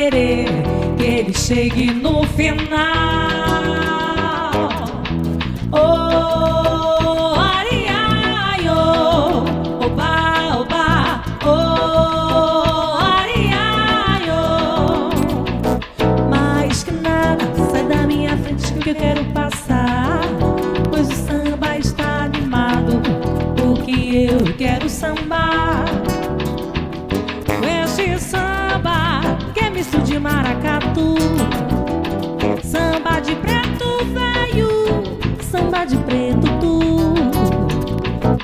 querer que ele chegue no final. Maracatu, samba de preto velho, samba de preto tu.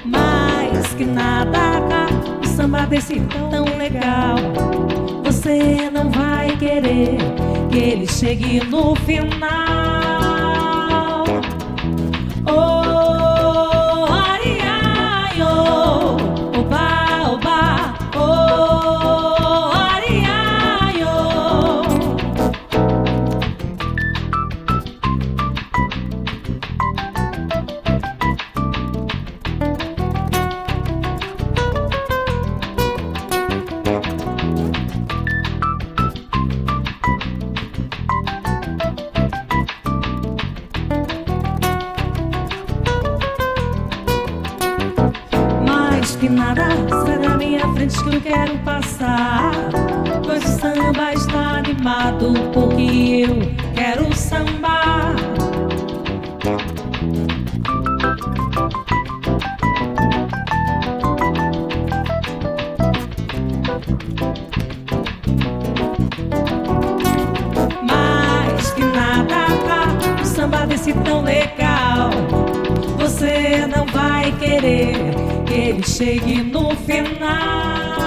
Mais que nada, o samba desse tão legal. Você não vai querer que ele chegue no final. Tão legal. Você não vai querer que ele chegue no final.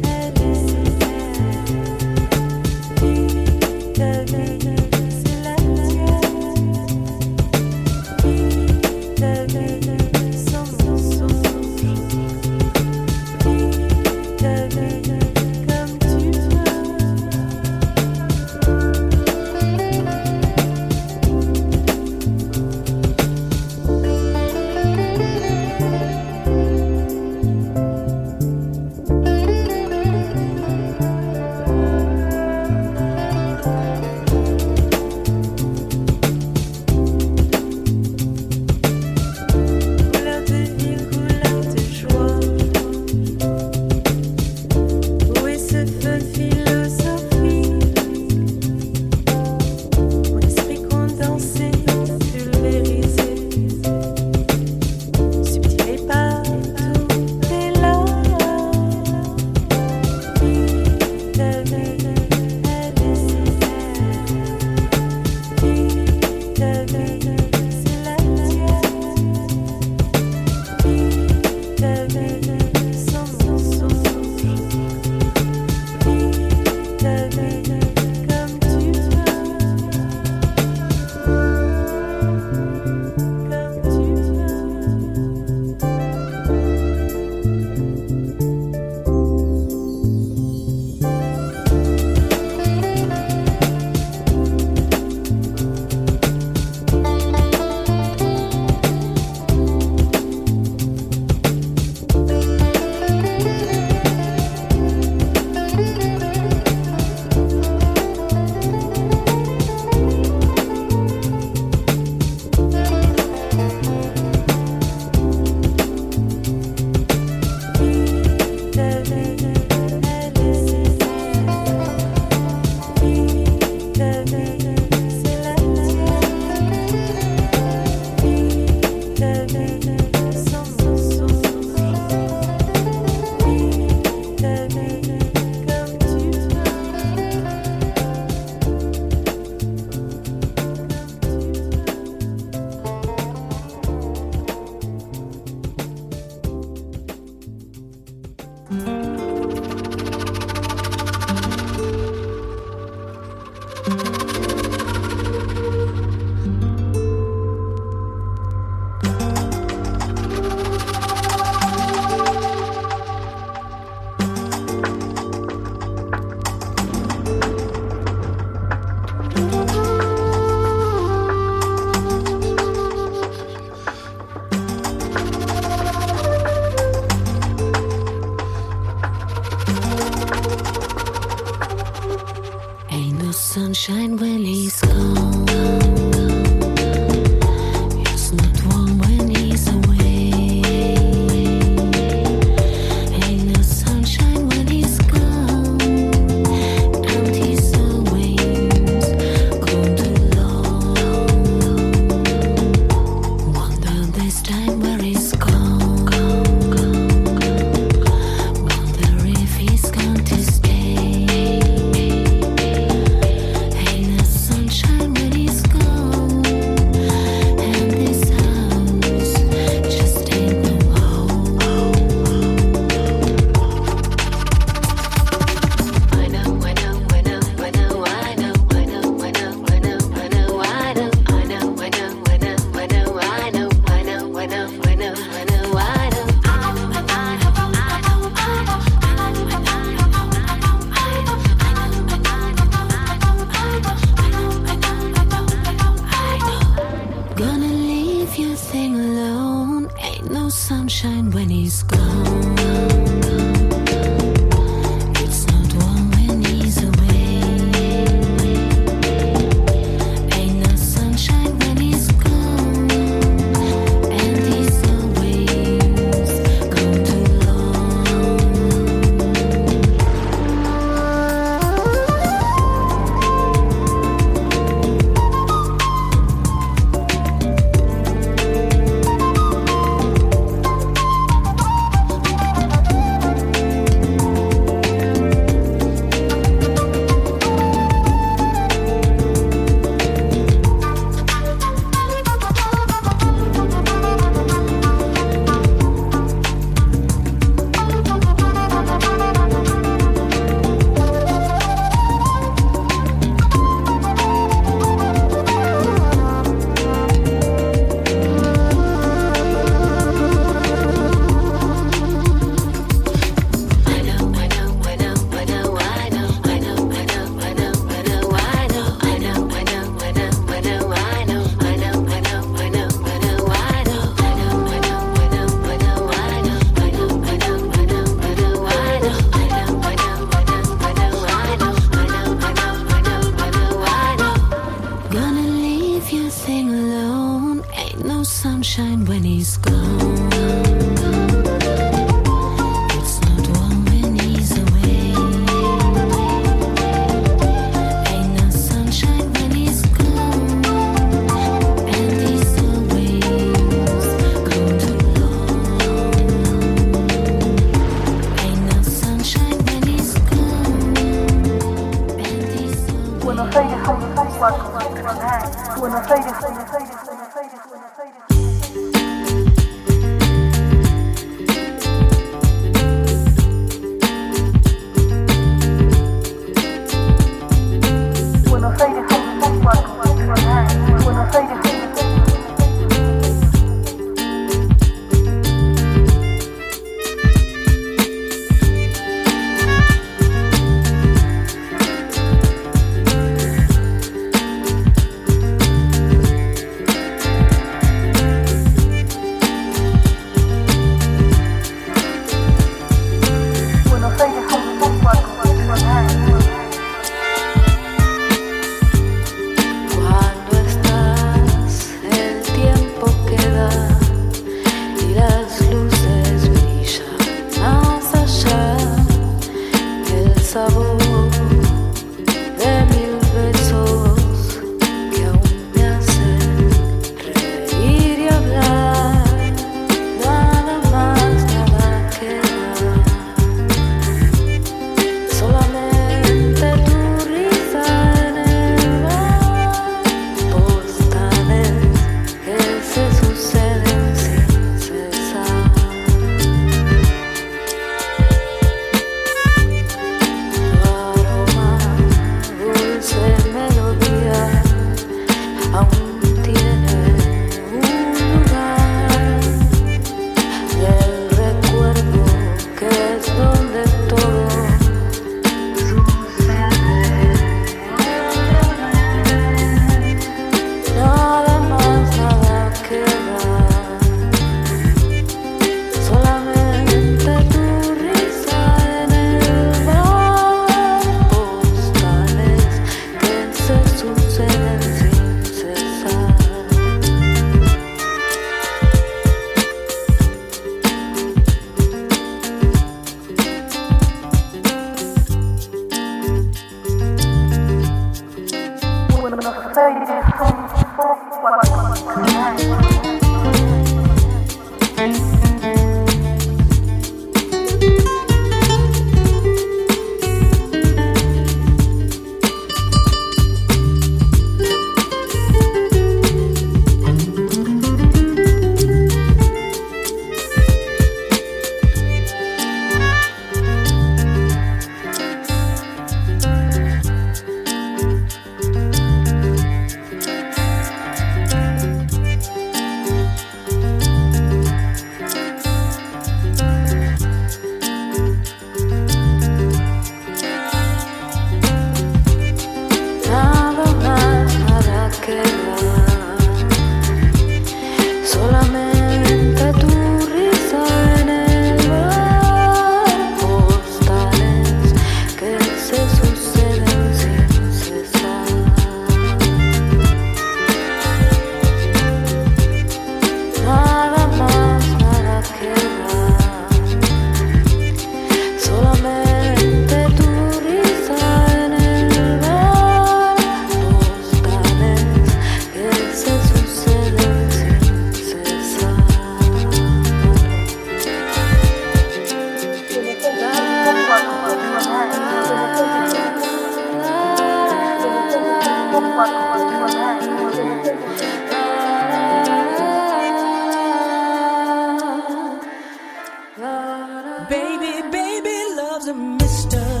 mister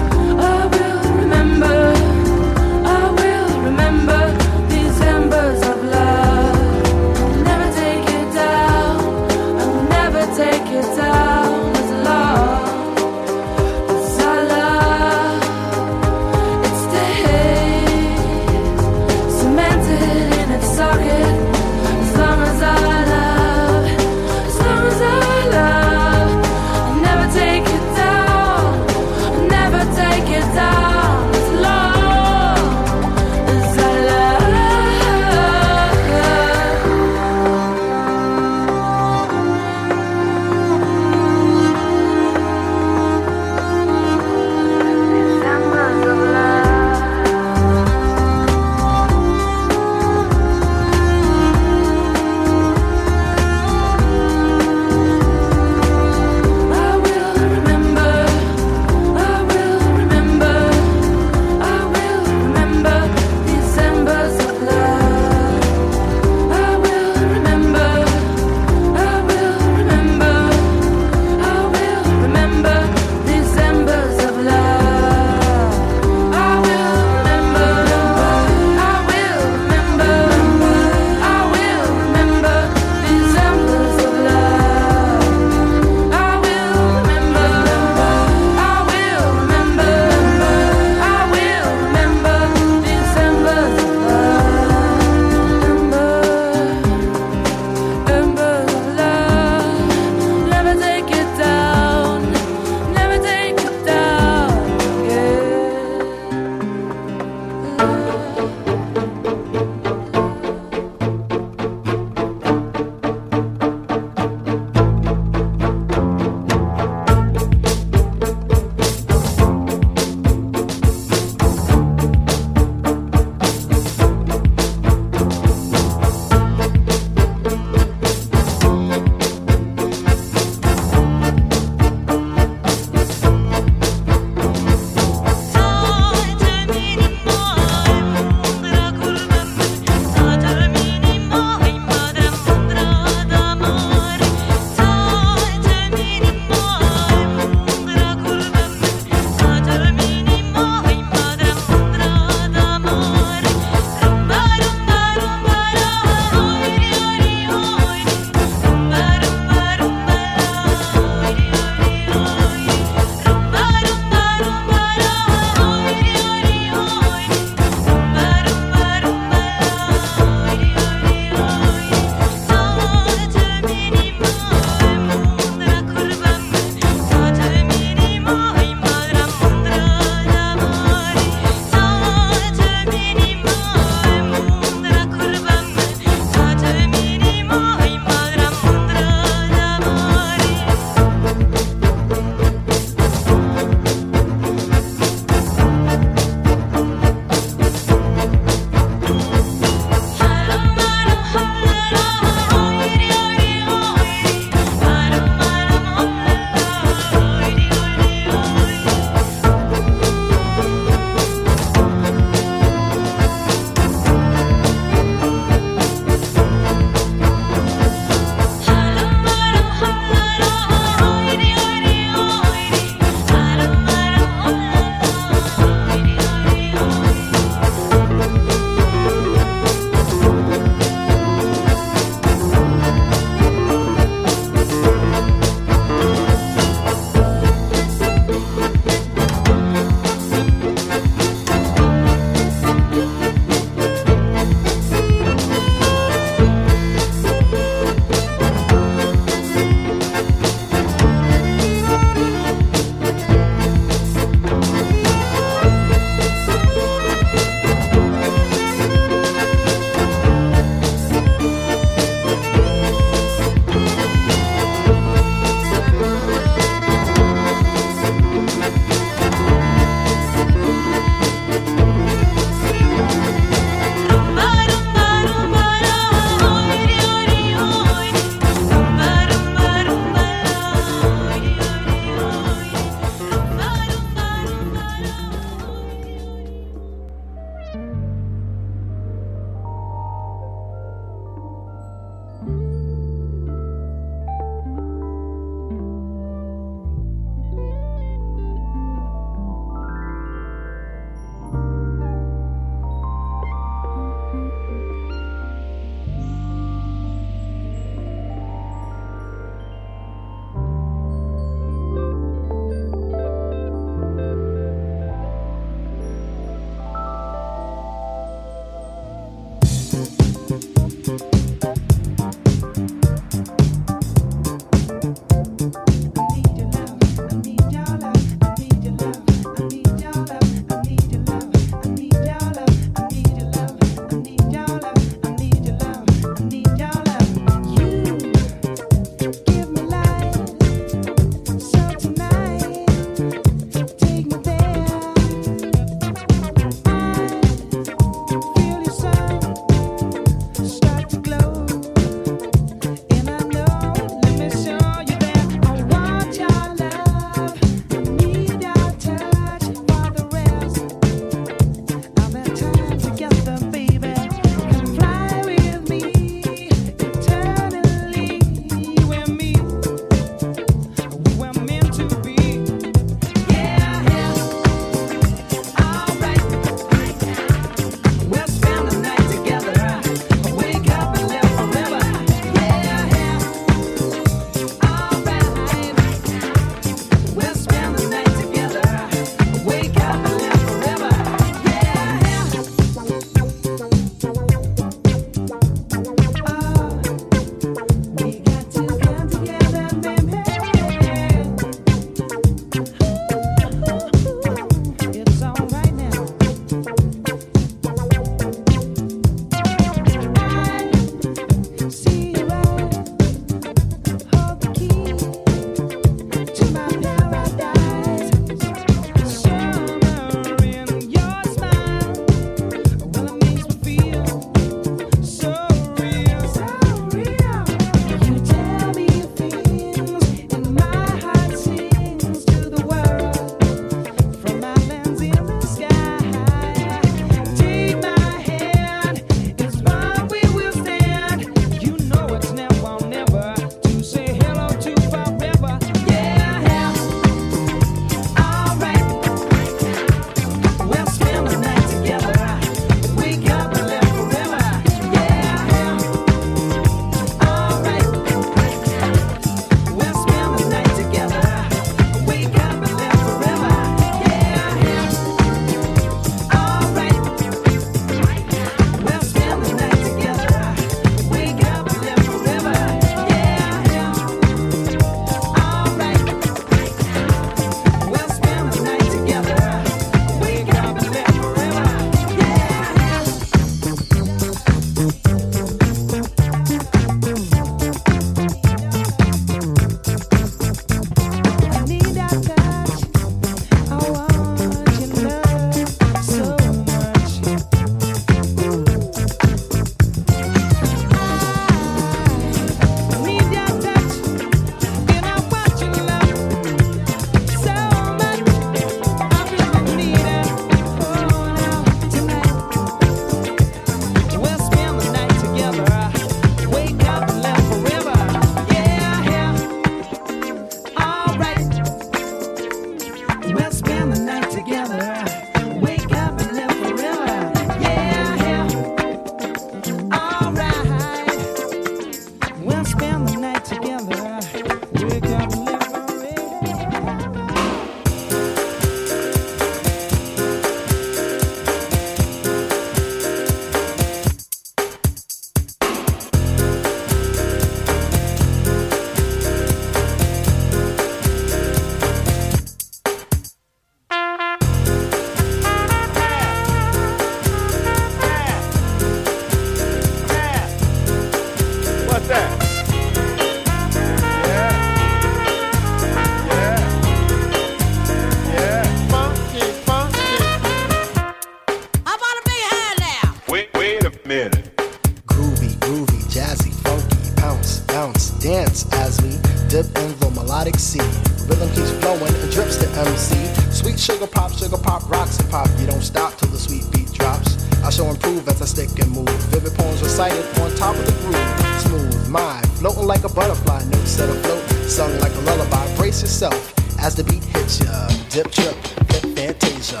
sung like a lullaby. Brace yourself as the beat hits ya. Dip, trip, hip, fantasia.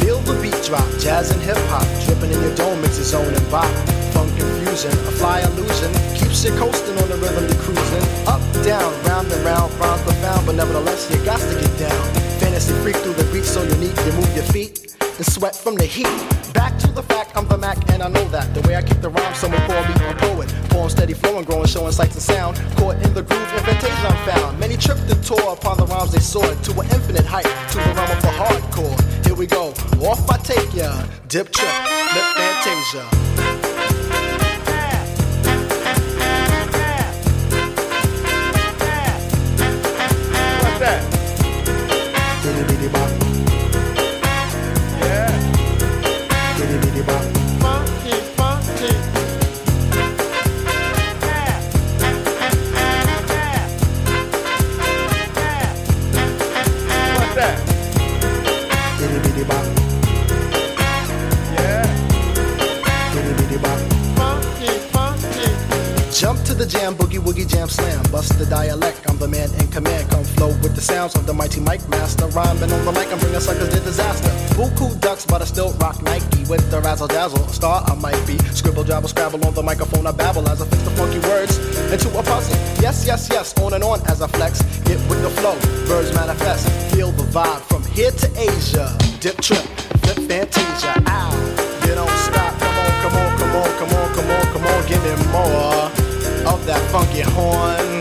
Feel the beat drop, jazz and hip hop, dripping in your dome its own and bop. A fly illusion, keeps you coasting on the rhythm you're cruising. Up, down, round and round, rhymes profound, but nevertheless you got to get down. Fantasy freak through the beat so unique, you move your feet and sweat from the heat. Back to the fact, I'm the Mac, and I know that. The way I kick the rhyme, someone call me a poet. Poem steady flowing, growing, showing sights and sound. Caught in the groove, invitation I'm found. Many tripped and tore upon the rhymes they soared to an infinite height, to the realm of the hardcore. Here we go, off I take ya. Dip trip, lip fantasia. Dialect, I'm the man in command. Come flow with the sounds of the mighty mic master. Rhyming on the mic, I'm bringing suckers to disaster. Buku ducks, but I still rock Nike with the razzle dazzle. Star I might be. Scribble, jabble, scrabble on the microphone. I babble as I fix the funky words into a puzzle. Yes, yes, yes, on and on as I flex. Get with the flow, birds manifest. Feel the vibe from here to Asia. Dip trip, flip fantasia. Ow, you don't stop. Come on, come on, come on, come on, come on, come on, give me more of that funky horn.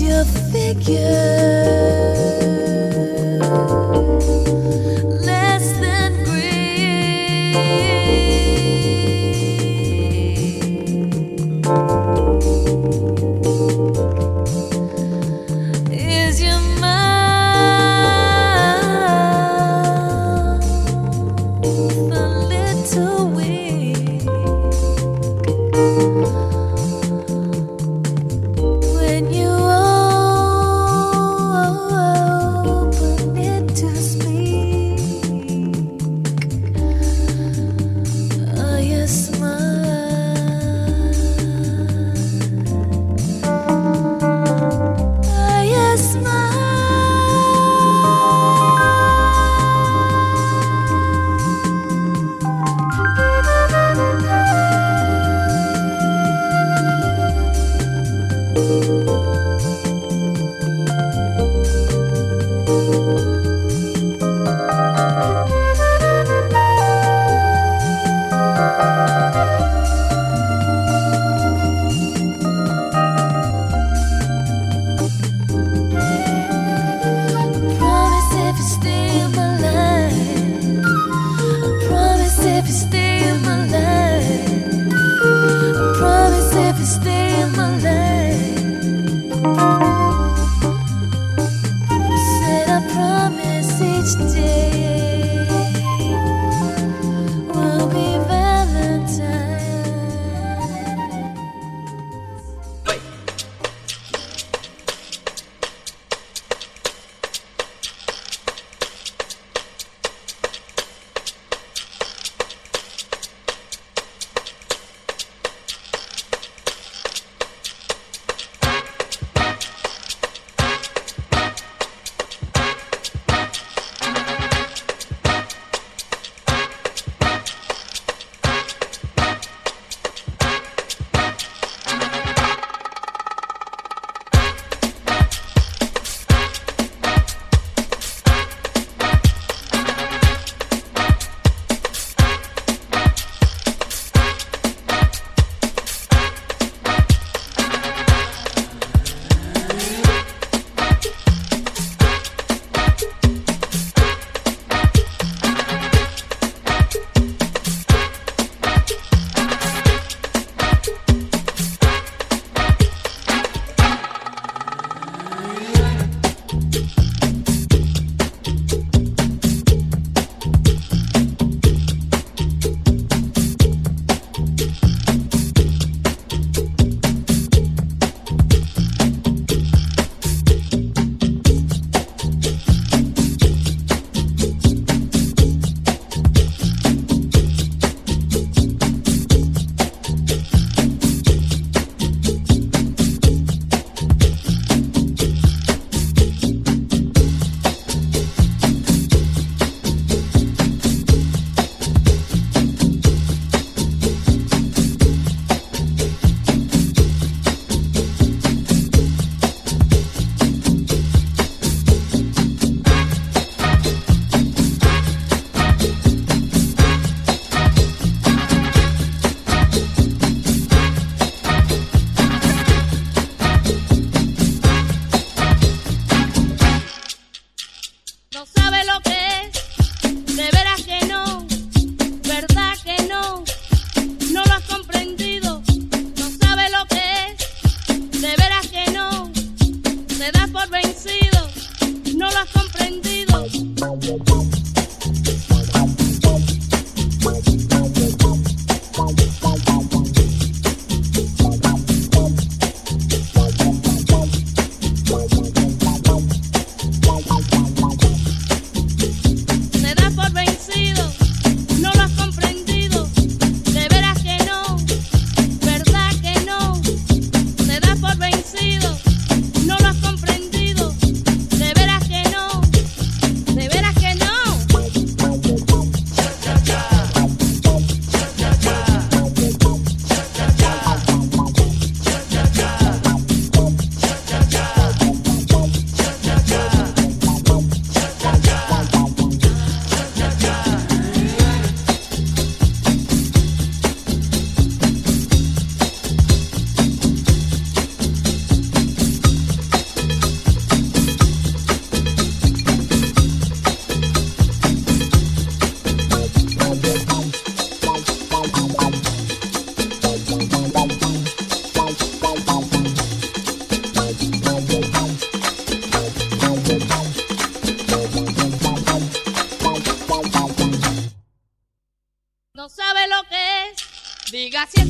your figure.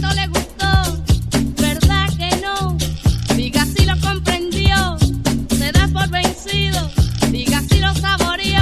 le gustó, ¿verdad que no? Diga si lo comprendió, se da por vencido, diga si lo saboreó.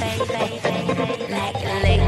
like a.